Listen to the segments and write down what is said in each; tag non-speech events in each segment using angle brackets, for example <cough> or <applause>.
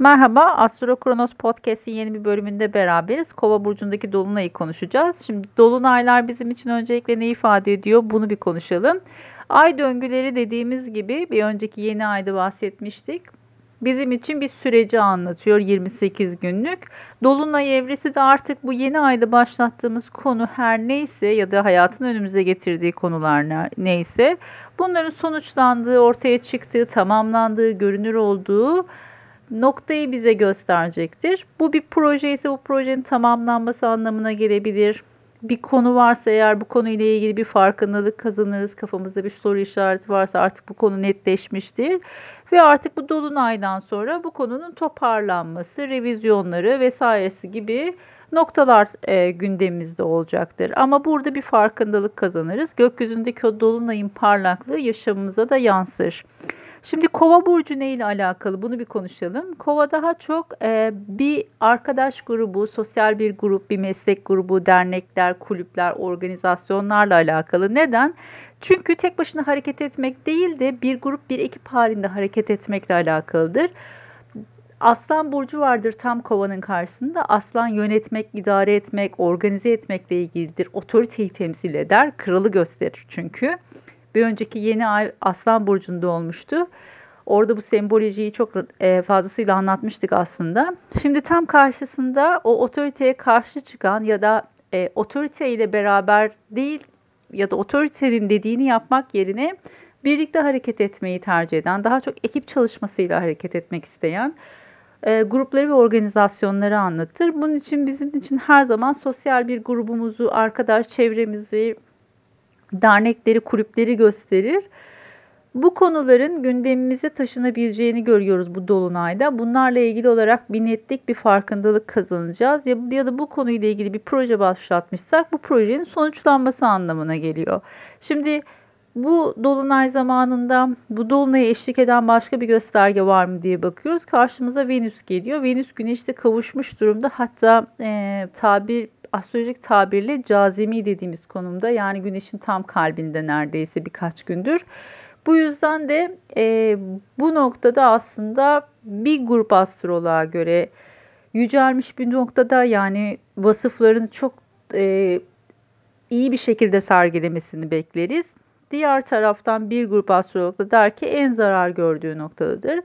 Merhaba, Astro Kronos Podcast'in yeni bir bölümünde beraberiz. Kova burcundaki dolunayı konuşacağız. Şimdi dolunaylar bizim için öncelikle ne ifade ediyor? Bunu bir konuşalım. Ay döngüleri dediğimiz gibi bir önceki yeni ayda bahsetmiştik. Bizim için bir süreci anlatıyor 28 günlük. Dolunay evresi de artık bu yeni ayda başlattığımız konu her neyse ya da hayatın önümüze getirdiği konular neyse bunların sonuçlandığı, ortaya çıktığı, tamamlandığı, görünür olduğu noktayı bize gösterecektir. Bu bir proje ise bu projenin tamamlanması anlamına gelebilir. Bir konu varsa eğer bu konuyla ilgili bir farkındalık kazanırız. Kafamızda bir soru işareti varsa artık bu konu netleşmiştir. Ve artık bu dolunaydan sonra bu konunun toparlanması, revizyonları vesairesi gibi noktalar e, gündemimizde olacaktır. Ama burada bir farkındalık kazanırız. Gökyüzündeki o dolunayın parlaklığı yaşamımıza da yansır. Şimdi kova burcu ne ile alakalı bunu bir konuşalım. Kova daha çok e, bir arkadaş grubu, sosyal bir grup, bir meslek grubu, dernekler, kulüpler, organizasyonlarla alakalı. Neden? Çünkü tek başına hareket etmek değil de bir grup, bir ekip halinde hareket etmekle alakalıdır. Aslan burcu vardır tam kovanın karşısında. Aslan yönetmek, idare etmek, organize etmekle ilgilidir. Otoriteyi temsil eder, kralı gösterir çünkü. Bir önceki yeni ay Aslan Burcu'nda olmuştu. Orada bu sembolojiyi çok e, fazlasıyla anlatmıştık aslında. Şimdi tam karşısında o otoriteye karşı çıkan ya da e, otoriteyle beraber değil ya da otoritenin dediğini yapmak yerine birlikte hareket etmeyi tercih eden, daha çok ekip çalışmasıyla hareket etmek isteyen e, grupları ve organizasyonları anlatır. Bunun için bizim için her zaman sosyal bir grubumuzu, arkadaş çevremizi, dernekleri, kulüpleri gösterir. Bu konuların gündemimize taşınabileceğini görüyoruz bu dolunayda. Bunlarla ilgili olarak bir netlik, bir farkındalık kazanacağız. Ya, ya da bu konuyla ilgili bir proje başlatmışsak bu projenin sonuçlanması anlamına geliyor. Şimdi bu dolunay zamanında bu dolunaya eşlik eden başka bir gösterge var mı diye bakıyoruz. Karşımıza Venüs geliyor. Venüs güneşte kavuşmuş durumda. Hatta e, tabir astrolojik tabirle cazimi dediğimiz konumda yani güneşin tam kalbinde neredeyse birkaç gündür. Bu yüzden de e, bu noktada aslında bir grup astroloğa göre yücelmiş bir noktada yani vasıflarını çok e, iyi bir şekilde sergilemesini bekleriz. Diğer taraftan bir grup astrolog da der ki en zarar gördüğü noktadadır.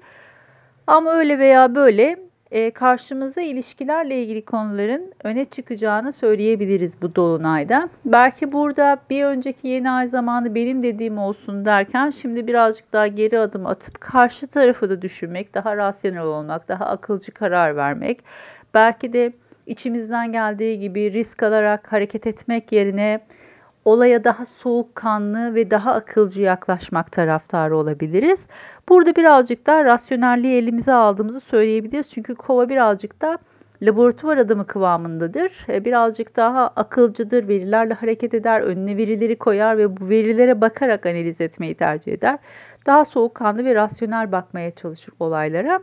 Ama öyle veya böyle e, karşımıza ilişkilerle ilgili konuların öne çıkacağını söyleyebiliriz bu dolunayda. Belki burada bir önceki yeni ay zamanı benim dediğim olsun derken şimdi birazcık daha geri adım atıp karşı tarafı da düşünmek, daha rasyonel olmak, daha akılcı karar vermek. Belki de içimizden geldiği gibi risk alarak hareket etmek yerine olaya daha soğukkanlı ve daha akılcı yaklaşmak taraftarı olabiliriz. Burada birazcık daha rasyonelliği elimize aldığımızı söyleyebiliriz. Çünkü kova birazcık da laboratuvar adamı kıvamındadır. E, birazcık daha akılcıdır, verilerle hareket eder, önüne verileri koyar ve bu verilere bakarak analiz etmeyi tercih eder. Daha soğukkanlı ve rasyonel bakmaya çalışır olaylara.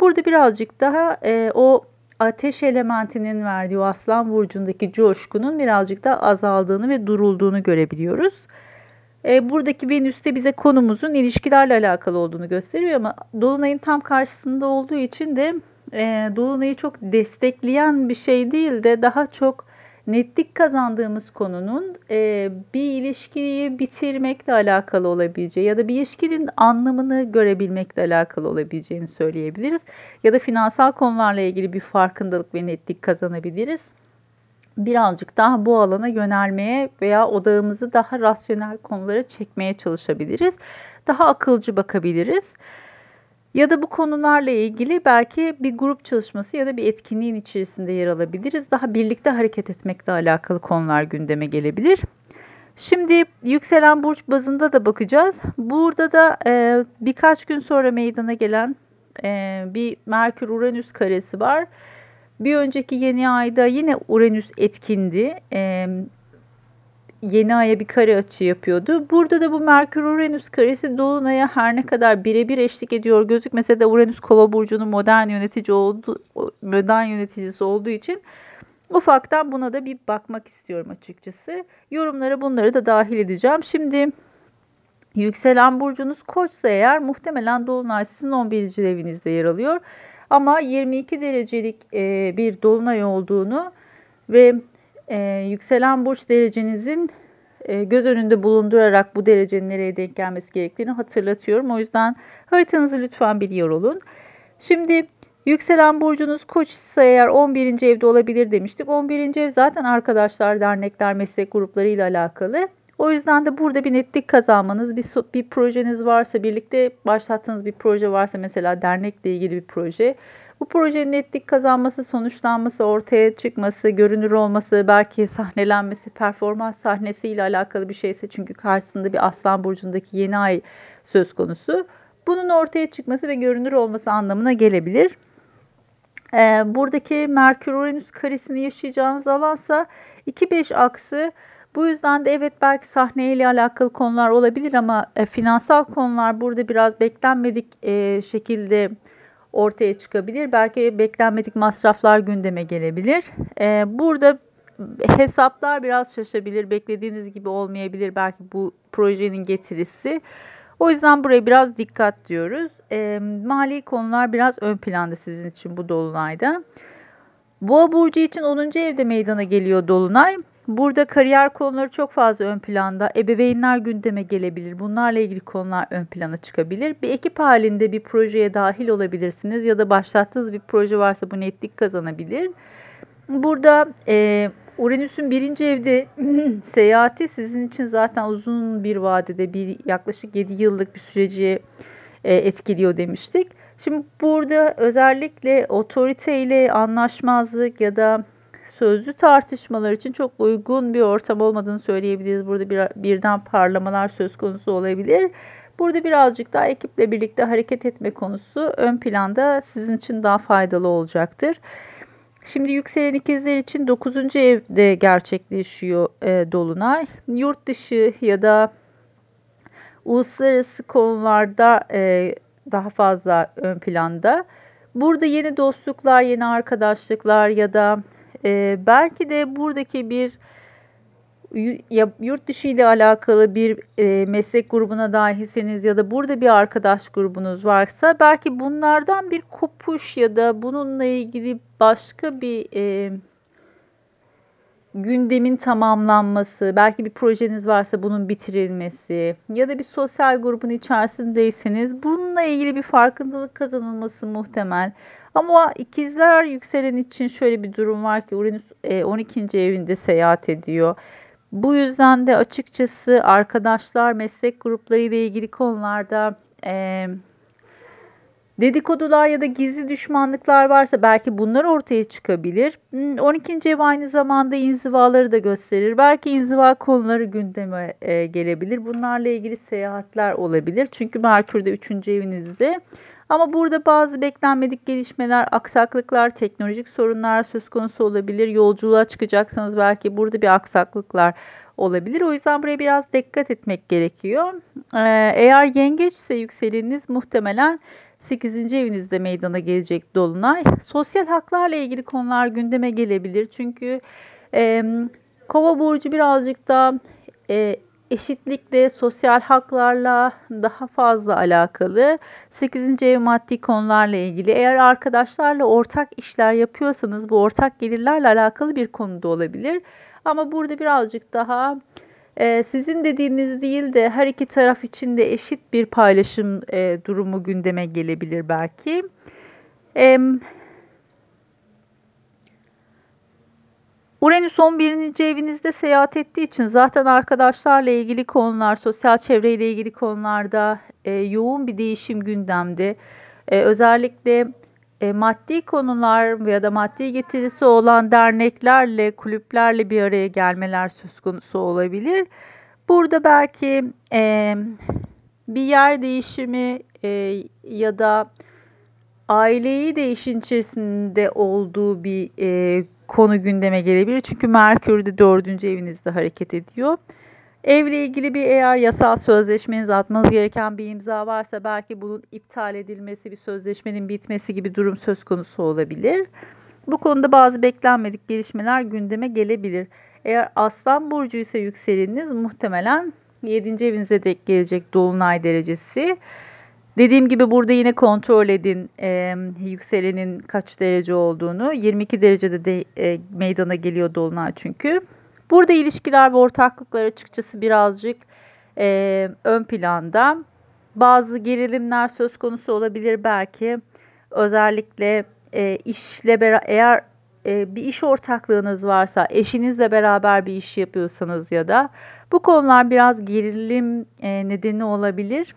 Burada birazcık daha e, o ateş elementinin verdiği aslan burcundaki coşkunun birazcık da azaldığını ve durulduğunu görebiliyoruz. E, buradaki Venüs de bize konumuzun ilişkilerle alakalı olduğunu gösteriyor ama Dolunay'ın tam karşısında olduğu için de e, Dolunay'ı çok destekleyen bir şey değil de daha çok netlik kazandığımız konunun e, bir ilişkiyi bitirmekle alakalı olabileceği ya da bir ilişkinin anlamını görebilmekle alakalı olabileceğini söyleyebiliriz. Ya da finansal konularla ilgili bir farkındalık ve netlik kazanabiliriz. Birazcık daha bu alana yönelmeye veya odağımızı daha rasyonel konulara çekmeye çalışabiliriz. Daha akılcı bakabiliriz. Ya da bu konularla ilgili belki bir grup çalışması ya da bir etkinliğin içerisinde yer alabiliriz. Daha birlikte hareket etmekle alakalı konular gündeme gelebilir. Şimdi yükselen burç bazında da bakacağız. Burada da e, birkaç gün sonra meydana gelen e, bir Merkür-Uranüs karesi var. Bir önceki yeni ayda yine Uranüs etkindi. E, yeni aya bir kare açı yapıyordu. Burada da bu Merkür-Uranüs karesi Dolunay'a her ne kadar birebir eşlik ediyor gözükmese de Uranüs Kova burcunun modern yönetici oldu, modern yöneticisi olduğu için ufaktan buna da bir bakmak istiyorum açıkçası. Yorumlara bunları da dahil edeceğim. Şimdi yükselen burcunuz Koçsa eğer muhtemelen Dolunay sizin 11. evinizde yer alıyor. Ama 22 derecelik bir dolunay olduğunu ve e, yükselen burç derecenizin e, göz önünde bulundurarak bu derecenin nereye denk gelmesi gerektiğini hatırlatıyorum. O yüzden haritanızı lütfen biliyor olun. Şimdi yükselen burcunuz koç ise eğer 11. evde olabilir demiştik. 11. ev zaten arkadaşlar, dernekler, meslek grupları ile alakalı. O yüzden de burada bir netlik kazanmanız, bir, bir projeniz varsa, birlikte başlattığınız bir proje varsa mesela dernekle ilgili bir proje. Bu projenin netlik kazanması, sonuçlanması, ortaya çıkması, görünür olması, belki sahnelenmesi, performans sahnesiyle alakalı bir şeyse çünkü karşısında bir aslan burcundaki yeni ay söz konusu. Bunun ortaya çıkması ve görünür olması anlamına gelebilir. Ee, buradaki Merkür-Uranüs karesini yaşayacağınız alansa 2-5 aksı bu yüzden de evet belki sahneyle alakalı konular olabilir ama e, finansal konular burada biraz beklenmedik e, şekilde ortaya çıkabilir. Belki beklenmedik masraflar gündeme gelebilir. E, burada hesaplar biraz şaşabilir. Beklediğiniz gibi olmayabilir belki bu projenin getirisi. O yüzden buraya biraz dikkat diyoruz. E, mali konular biraz ön planda sizin için bu dolunayda. Boğa burcu için 10. evde meydana geliyor dolunay. Burada kariyer konuları çok fazla ön planda. Ebeveynler gündeme gelebilir. Bunlarla ilgili konular ön plana çıkabilir. Bir ekip halinde bir projeye dahil olabilirsiniz ya da başlattığınız bir proje varsa bu netlik kazanabilir. Burada e, Uranüs'ün birinci evde <clears throat> seyahati sizin için zaten uzun bir vadede bir yaklaşık 7 yıllık bir süreci e, etkiliyor demiştik. Şimdi burada özellikle otoriteyle anlaşmazlık ya da sözlü tartışmalar için çok uygun bir ortam olmadığını söyleyebiliriz. Burada bir, birden parlamalar söz konusu olabilir. Burada birazcık daha ekiple birlikte hareket etme konusu ön planda sizin için daha faydalı olacaktır. Şimdi yükselen ikizler için 9. evde gerçekleşiyor e, dolunay. Yurt dışı ya da uluslararası konularda e, daha fazla ön planda. Burada yeni dostluklar, yeni arkadaşlıklar ya da e, belki de buradaki bir yurt dışı ile alakalı bir e, meslek grubuna dahilseniz ya da burada bir arkadaş grubunuz varsa belki bunlardan bir kopuş ya da bununla ilgili başka bir e, gündemin tamamlanması, belki bir projeniz varsa bunun bitirilmesi ya da bir sosyal grubun içerisindeyseniz bununla ilgili bir farkındalık kazanılması muhtemel. Ama ikizler yükselen için şöyle bir durum var ki Uranüs 12. E, evinde seyahat ediyor. Bu yüzden de açıkçası arkadaşlar, meslek grupları ile ilgili konularda e, dedikodular ya da gizli düşmanlıklar varsa belki bunlar ortaya çıkabilir. 12. Hmm, ev aynı zamanda inzivaları da gösterir. Belki inziva konuları gündeme e, gelebilir. Bunlarla ilgili seyahatler olabilir. Çünkü Merkür de 3. evinizde. Ama burada bazı beklenmedik gelişmeler, aksaklıklar, teknolojik sorunlar söz konusu olabilir. Yolculuğa çıkacaksanız belki burada bir aksaklıklar olabilir. O yüzden buraya biraz dikkat etmek gerekiyor. Ee, eğer yengeçse yükseleniniz muhtemelen 8. evinizde meydana gelecek dolunay. Sosyal haklarla ilgili konular gündeme gelebilir. Çünkü e, Kova burcu birazcık da e, eşitlikle, sosyal haklarla daha fazla alakalı. 8. ev maddi konularla ilgili. Eğer arkadaşlarla ortak işler yapıyorsanız bu ortak gelirlerle alakalı bir konuda olabilir. Ama burada birazcık daha e, sizin dediğiniz değil de her iki taraf için de eşit bir paylaşım e, durumu gündeme gelebilir belki. E, Uranüs 11. evinizde seyahat ettiği için zaten arkadaşlarla ilgili konular, sosyal çevreyle ilgili konularda e, yoğun bir değişim gündemde. E, özellikle e, maddi konular ya da maddi getirisi olan derneklerle, kulüplerle bir araya gelmeler söz konusu olabilir. Burada belki e, bir yer değişimi e, ya da aileyi de içerisinde olduğu bir e, konu gündeme gelebilir. Çünkü Merkür de dördüncü evinizde hareket ediyor. Evle ilgili bir eğer yasal sözleşmeniz atmanız gereken bir imza varsa belki bunun iptal edilmesi, bir sözleşmenin bitmesi gibi durum söz konusu olabilir. Bu konuda bazı beklenmedik gelişmeler gündeme gelebilir. Eğer Aslan burcu ise yükseleniniz muhtemelen 7. evinize denk gelecek dolunay derecesi. Dediğim gibi burada yine kontrol edin e, yükselenin kaç derece olduğunu. 22 derecede de e, meydana geliyor dolunay çünkü. Burada ilişkiler ve ortaklıklar açıkçası birazcık e, ön planda. Bazı gerilimler söz konusu olabilir belki. Özellikle e, işle beraber eğer e, bir iş ortaklığınız varsa, eşinizle beraber bir iş yapıyorsanız ya da bu konular biraz gerilim e, nedeni olabilir.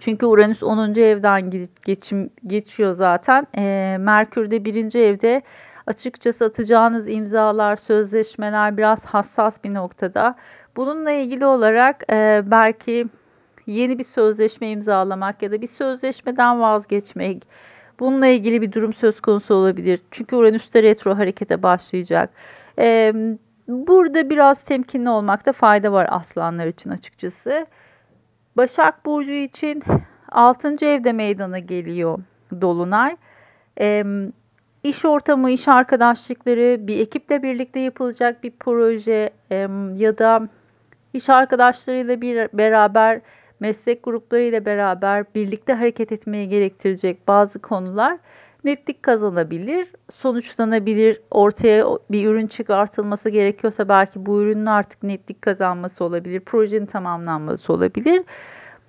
Çünkü Uranüs 10. evden geçim geçiyor zaten. E, Merkür de 1. evde açıkçası atacağınız imzalar, sözleşmeler biraz hassas bir noktada. Bununla ilgili olarak e, belki yeni bir sözleşme imzalamak ya da bir sözleşmeden vazgeçmek, bununla ilgili bir durum söz konusu olabilir. Çünkü Uranüs de retro harekete başlayacak. E, burada biraz temkinli olmakta fayda var aslanlar için açıkçası. Başak Burcu için 6. evde meydana geliyor Dolunay. E, iş ortamı, iş arkadaşlıkları, bir ekiple birlikte yapılacak bir proje e, ya da iş arkadaşlarıyla bir beraber, meslek gruplarıyla beraber birlikte hareket etmeyi gerektirecek bazı konular netlik kazanabilir, sonuçlanabilir, ortaya bir ürün çıkartılması gerekiyorsa belki bu ürünün artık netlik kazanması olabilir, projenin tamamlanması olabilir.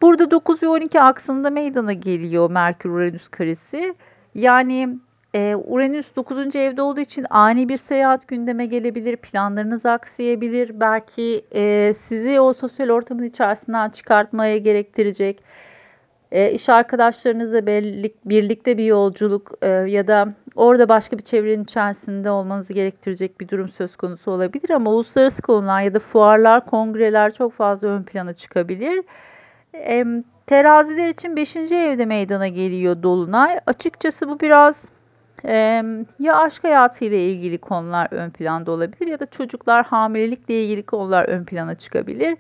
Burada 9 ve 12 aksında meydana geliyor Merkür-Uranüs karesi. Yani e, Uranüs 9. evde olduğu için ani bir seyahat gündeme gelebilir, planlarınız aksayabilir, belki e, sizi o sosyal ortamın içerisinden çıkartmaya gerektirecek e, iş arkadaşlarınızla birlik, birlikte bir yolculuk e, ya da orada başka bir çevrenin içerisinde olmanızı gerektirecek bir durum söz konusu olabilir ama uluslararası konular ya da fuarlar, kongreler çok fazla ön plana çıkabilir. E, teraziler için 5. evde meydana geliyor Dolunay. Açıkçası bu biraz e, ya aşk hayatıyla ilgili konular ön planda olabilir ya da çocuklar hamilelikle ilgili konular ön plana çıkabilir.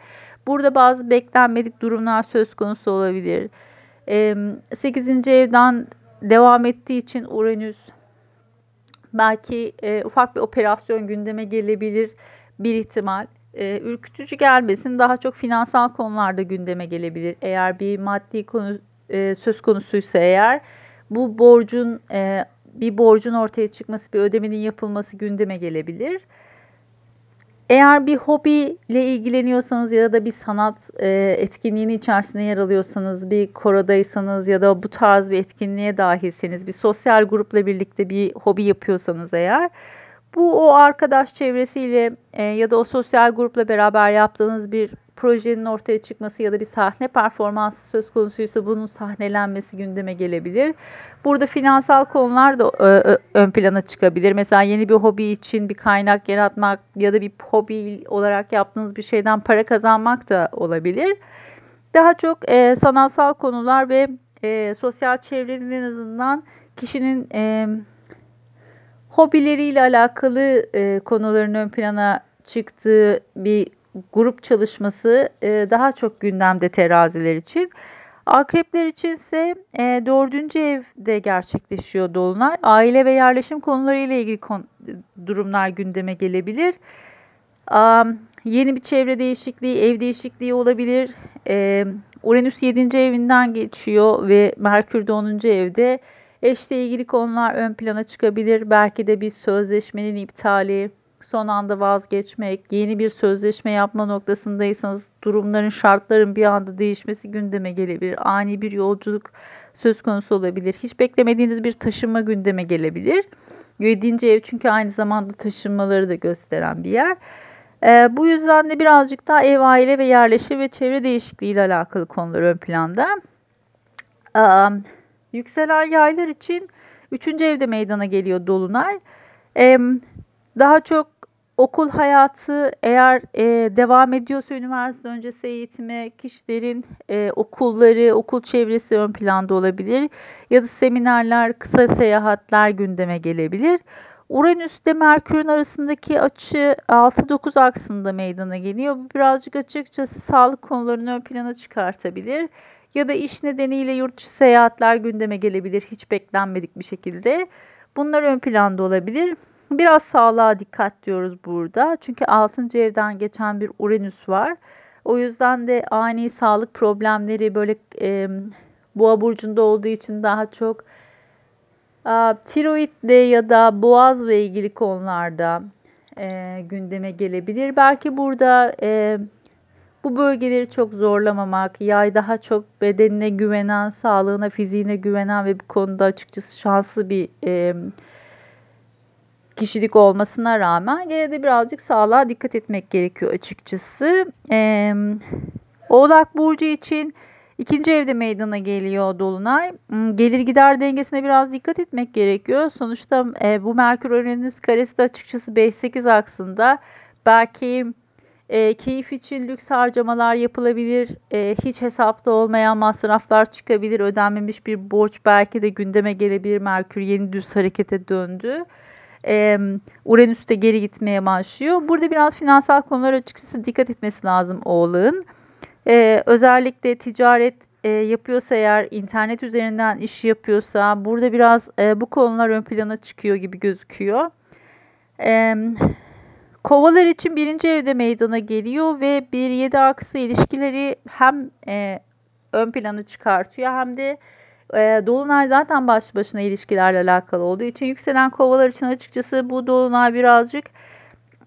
Burada bazı beklenmedik durumlar söz konusu olabilir. 8. evden devam ettiği için Uranüs belki e, ufak bir operasyon gündeme gelebilir bir ihtimal. E, ürkütücü gelmesin daha çok finansal konularda gündeme gelebilir. Eğer bir maddi konu e, söz konusuysa eğer bu borcun e, bir borcun ortaya çıkması, bir ödemenin yapılması gündeme gelebilir. Eğer bir hobiyle ilgileniyorsanız ya da bir sanat e, etkinliğinin içerisinde yer alıyorsanız, bir korodaysanız ya da bu tarz bir etkinliğe dahilseniz, bir sosyal grupla birlikte bir hobi yapıyorsanız eğer, bu o arkadaş çevresiyle e, ya da o sosyal grupla beraber yaptığınız bir projenin ortaya çıkması ya da bir sahne performansı söz konusuysa bunun sahnelenmesi gündeme gelebilir. Burada finansal konular da ön plana çıkabilir. Mesela yeni bir hobi için bir kaynak yaratmak ya da bir hobi olarak yaptığınız bir şeyden para kazanmak da olabilir. Daha çok e, sanatsal konular ve e, sosyal çevrenin en azından kişinin e, hobileriyle alakalı konuların ön plana çıktığı bir grup çalışması e, daha çok gündemde teraziler için. Akrepler için ise e, dördüncü evde gerçekleşiyor dolunay. Aile ve yerleşim konuları ile ilgili kon- durumlar gündeme gelebilir. Um, yeni bir çevre değişikliği, ev değişikliği olabilir. E, Uranüs 7. evinden geçiyor ve Merkür de 10. evde. Eşle ilgili konular ön plana çıkabilir. Belki de bir sözleşmenin iptali, son anda vazgeçmek, yeni bir sözleşme yapma noktasındaysanız durumların, şartların bir anda değişmesi gündeme gelebilir. Ani bir yolculuk söz konusu olabilir. Hiç beklemediğiniz bir taşınma gündeme gelebilir. 7. ev çünkü aynı zamanda taşınmaları da gösteren bir yer. Ee, bu yüzden de birazcık daha ev, aile ve yerleşim ve çevre değişikliği ile alakalı konular ön planda. Ee, yükselen yaylar için 3. evde meydana geliyor Dolunay. Ee, daha çok okul hayatı eğer e, devam ediyorsa üniversite öncesi eğitime kişilerin e, okulları, okul çevresi ön planda olabilir ya da seminerler, kısa seyahatler gündeme gelebilir. Uranüs ile Merkür'ün arasındaki açı 6-9 aksında meydana geliyor. Bu birazcık açıkçası sağlık konularını ön plana çıkartabilir. Ya da iş nedeniyle yurt dışı seyahatler gündeme gelebilir hiç beklenmedik bir şekilde. Bunlar ön planda olabilir. Biraz sağlığa dikkat diyoruz burada. Çünkü 6. evden geçen bir Uranüs var. O yüzden de ani sağlık problemleri böyle e, Boğa burcunda olduğu için daha çok tiroidle ya da boğazla ilgili konularda e, gündeme gelebilir. Belki burada e, bu bölgeleri çok zorlamamak, yay daha çok bedenine güvenen, sağlığına, fiziğine güvenen ve bu konuda açıkçası şanslı bir e, kişilik olmasına rağmen gene de birazcık sağlığa dikkat etmek gerekiyor açıkçası. E, Oğlak Burcu için ikinci evde meydana geliyor Dolunay. Hmm, gelir gider dengesine biraz dikkat etmek gerekiyor. Sonuçta e, bu Merkür Uranüs karesi de açıkçası 5-8 aksında. Belki e, keyif için lüks harcamalar yapılabilir. E, hiç hesapta olmayan masraflar çıkabilir. Ödenmemiş bir borç belki de gündeme gelebilir. Merkür yeni düz harekete döndü. E, Uranüs geri gitmeye başlıyor. Burada biraz finansal konular açıkçası dikkat etmesi lazım oğlağın. E, özellikle ticaret e, yapıyorsa eğer internet üzerinden iş yapıyorsa burada biraz e, bu konular ön plana çıkıyor gibi gözüküyor. E, Kovalar için birinci evde meydana geliyor ve 1-7 aksı ilişkileri hem e, ön plana çıkartıyor hem de e, Dolunay zaten baş başına ilişkilerle alakalı olduğu için yükselen kovalar için açıkçası bu Dolunay birazcık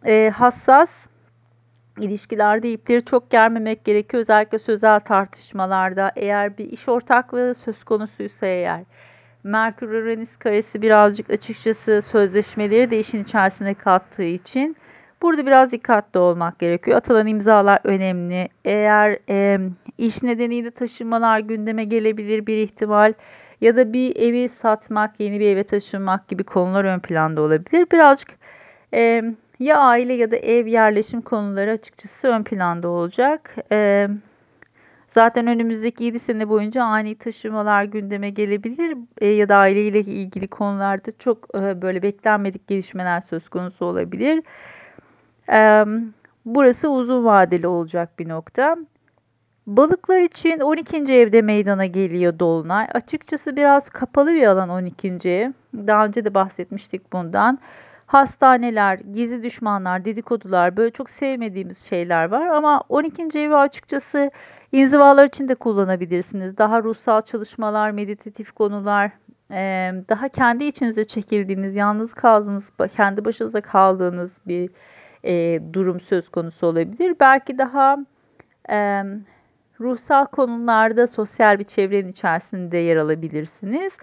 e, hassas. İlişkilerde ipleri çok germemek gerekiyor. Özellikle sözel tartışmalarda eğer bir iş ortaklığı söz konusuysa eğer. Merkür Uranüs karesi birazcık açıkçası sözleşmeleri de işin içerisine kattığı için Burada biraz dikkatli olmak gerekiyor. Atılan imzalar önemli. Eğer e, iş nedeniyle taşınmalar gündeme gelebilir bir ihtimal ya da bir evi satmak, yeni bir eve taşınmak gibi konular ön planda olabilir. Birazcık e, ya aile ya da ev yerleşim konuları açıkçası ön planda olacak. E, zaten önümüzdeki 7 sene boyunca ani taşımalar gündeme gelebilir e, ya da aileyle ilgili konularda çok e, böyle beklenmedik gelişmeler söz konusu olabilir. Burası uzun vadeli olacak bir nokta. Balıklar için 12. evde meydana geliyor Dolunay. Açıkçası biraz kapalı bir alan 12. ev. Daha önce de bahsetmiştik bundan. Hastaneler, gizli düşmanlar, dedikodular böyle çok sevmediğimiz şeyler var. Ama 12. evi açıkçası inzivalar için de kullanabilirsiniz. Daha ruhsal çalışmalar, meditatif konular, daha kendi içinize çekildiğiniz, yalnız kaldığınız, kendi başınıza kaldığınız bir e, durum söz konusu olabilir. Belki daha e, ruhsal konularda sosyal bir çevrenin içerisinde yer alabilirsiniz.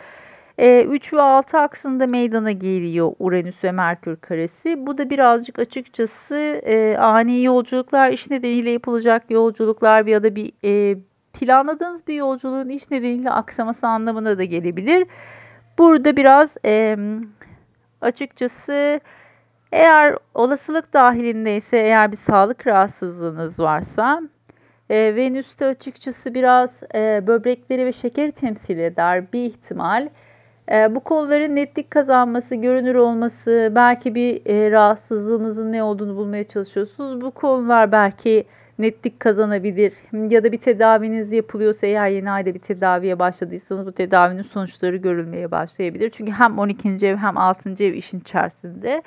E, 3 ve 6 aksında meydana geliyor Uranüs ve Merkür karesi. Bu da birazcık açıkçası e, ani yolculuklar, iş nedeniyle yapılacak yolculuklar ya da bir e, planladığınız bir yolculuğun iş nedeniyle aksaması anlamına da gelebilir. Burada biraz e, açıkçası eğer olasılık dahilindeyse eğer bir sağlık rahatsızlığınız varsa e, Venüs'te açıkçası biraz e, böbrekleri ve şekeri temsil eder bir ihtimal. E, bu konuların netlik kazanması, görünür olması, belki bir e, rahatsızlığınızın ne olduğunu bulmaya çalışıyorsunuz. Bu konular belki netlik kazanabilir. Ya da bir tedaviniz yapılıyorsa eğer yeni ayda bir tedaviye başladıysanız bu tedavinin sonuçları görülmeye başlayabilir. Çünkü hem 12. ev hem 6. ev işin içerisinde.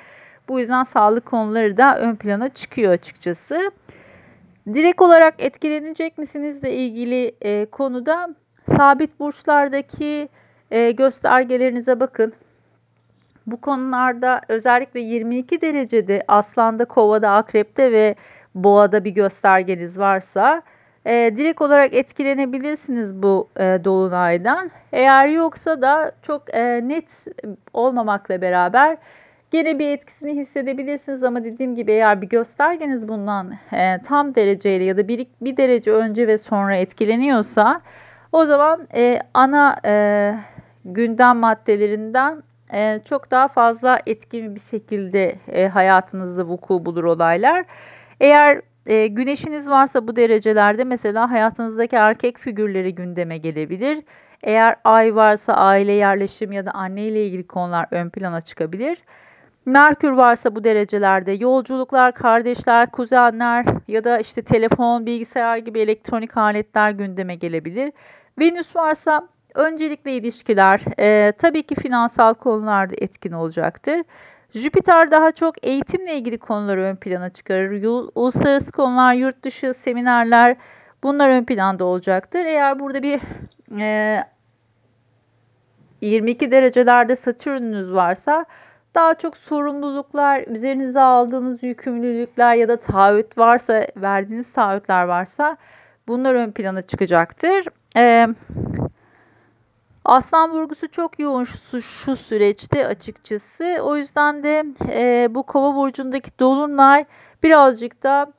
Bu yüzden sağlık konuları da ön plana çıkıyor açıkçası. Direkt olarak etkilenecek misinizle ilgili e, konuda sabit burçlardaki e, göstergelerinize bakın. Bu konularda özellikle 22 derecede aslanda, kovada, akrepte ve boğada bir göstergeniz varsa e, direkt olarak etkilenebilirsiniz bu e, dolunaydan. Eğer yoksa da çok e, net olmamakla beraber Gene bir etkisini hissedebilirsiniz ama dediğim gibi eğer bir göstergeniz bundan e, tam dereceyle ya da bir, bir derece önce ve sonra etkileniyorsa o zaman e, ana e, gündem maddelerinden e, çok daha fazla etkin bir şekilde e, hayatınızda vuku bulur olaylar. Eğer e, güneşiniz varsa bu derecelerde mesela hayatınızdaki erkek figürleri gündeme gelebilir. Eğer ay varsa aile yerleşim ya da anne ile ilgili konular ön plana çıkabilir. Merkür varsa bu derecelerde yolculuklar, kardeşler, kuzenler ya da işte telefon, bilgisayar gibi elektronik aletler gündeme gelebilir. Venüs varsa öncelikle ilişkiler, e, tabii ki finansal konularda etkin olacaktır. Jüpiter daha çok eğitimle ilgili konuları ön plana çıkarır. Uluslararası konular, yurt dışı seminerler, Bunlar ön planda olacaktır. Eğer burada bir e, 22 derecelerde Satürn'ünüz varsa daha çok sorumluluklar, üzerinize aldığınız yükümlülükler ya da taahhüt varsa, verdiğiniz taahhütler varsa bunlar ön plana çıkacaktır. Ee, Aslan burgusu çok yoğun şu, şu süreçte açıkçası. O yüzden de e, bu kova burcundaki dolunay birazcık da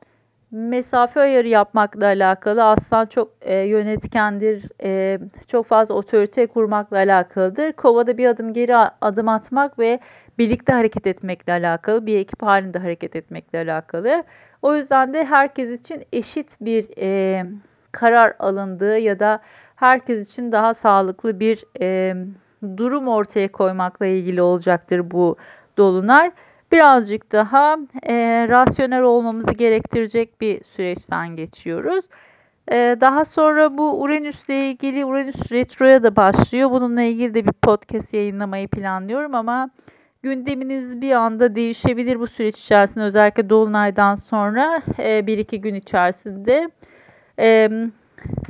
mesafe ayarı yapmakla alakalı. Aslan çok e, yönetkendir, e, çok fazla otorite kurmakla alakalıdır. Kovada bir adım geri adım atmak ve birlikte hareket etmekle alakalı, bir ekip halinde hareket etmekle alakalı. O yüzden de herkes için eşit bir e, karar alındığı ya da herkes için daha sağlıklı bir e, durum ortaya koymakla ilgili olacaktır bu dolunay. Birazcık daha e, rasyonel olmamızı gerektirecek bir süreçten geçiyoruz. E, daha sonra bu Uranüs ile ilgili Uranüs retroya da başlıyor. Bununla ilgili de bir podcast yayınlamayı planlıyorum ama gündeminiz bir anda değişebilir bu süreç içerisinde özellikle dolunaydan sonra e, bir iki gün içerisinde. E,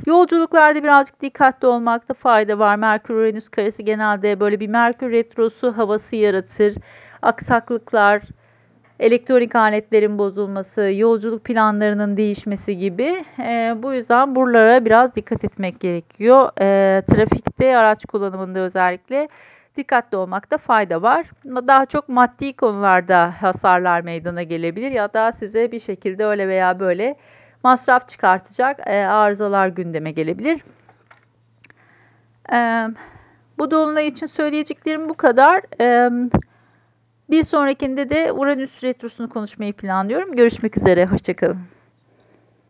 Yolculuklarda birazcık dikkatli olmakta fayda var. Merkür Uranüs karesi genelde böyle bir Merkür retrosu havası yaratır. Aksaklıklar, elektronik aletlerin bozulması, yolculuk planlarının değişmesi gibi. E, bu yüzden buralara biraz dikkat etmek gerekiyor. E, trafikte, araç kullanımında özellikle dikkatli olmakta fayda var. Daha çok maddi konularda hasarlar meydana gelebilir ya da size bir şekilde öyle veya böyle masraf çıkartacak e, arızalar gündeme gelebilir. E, bu dolunay için söyleyeceklerim bu kadar. E, bir sonrakinde de Uranüs Retrosu'nu konuşmayı planlıyorum. Görüşmek üzere, hoşçakalın.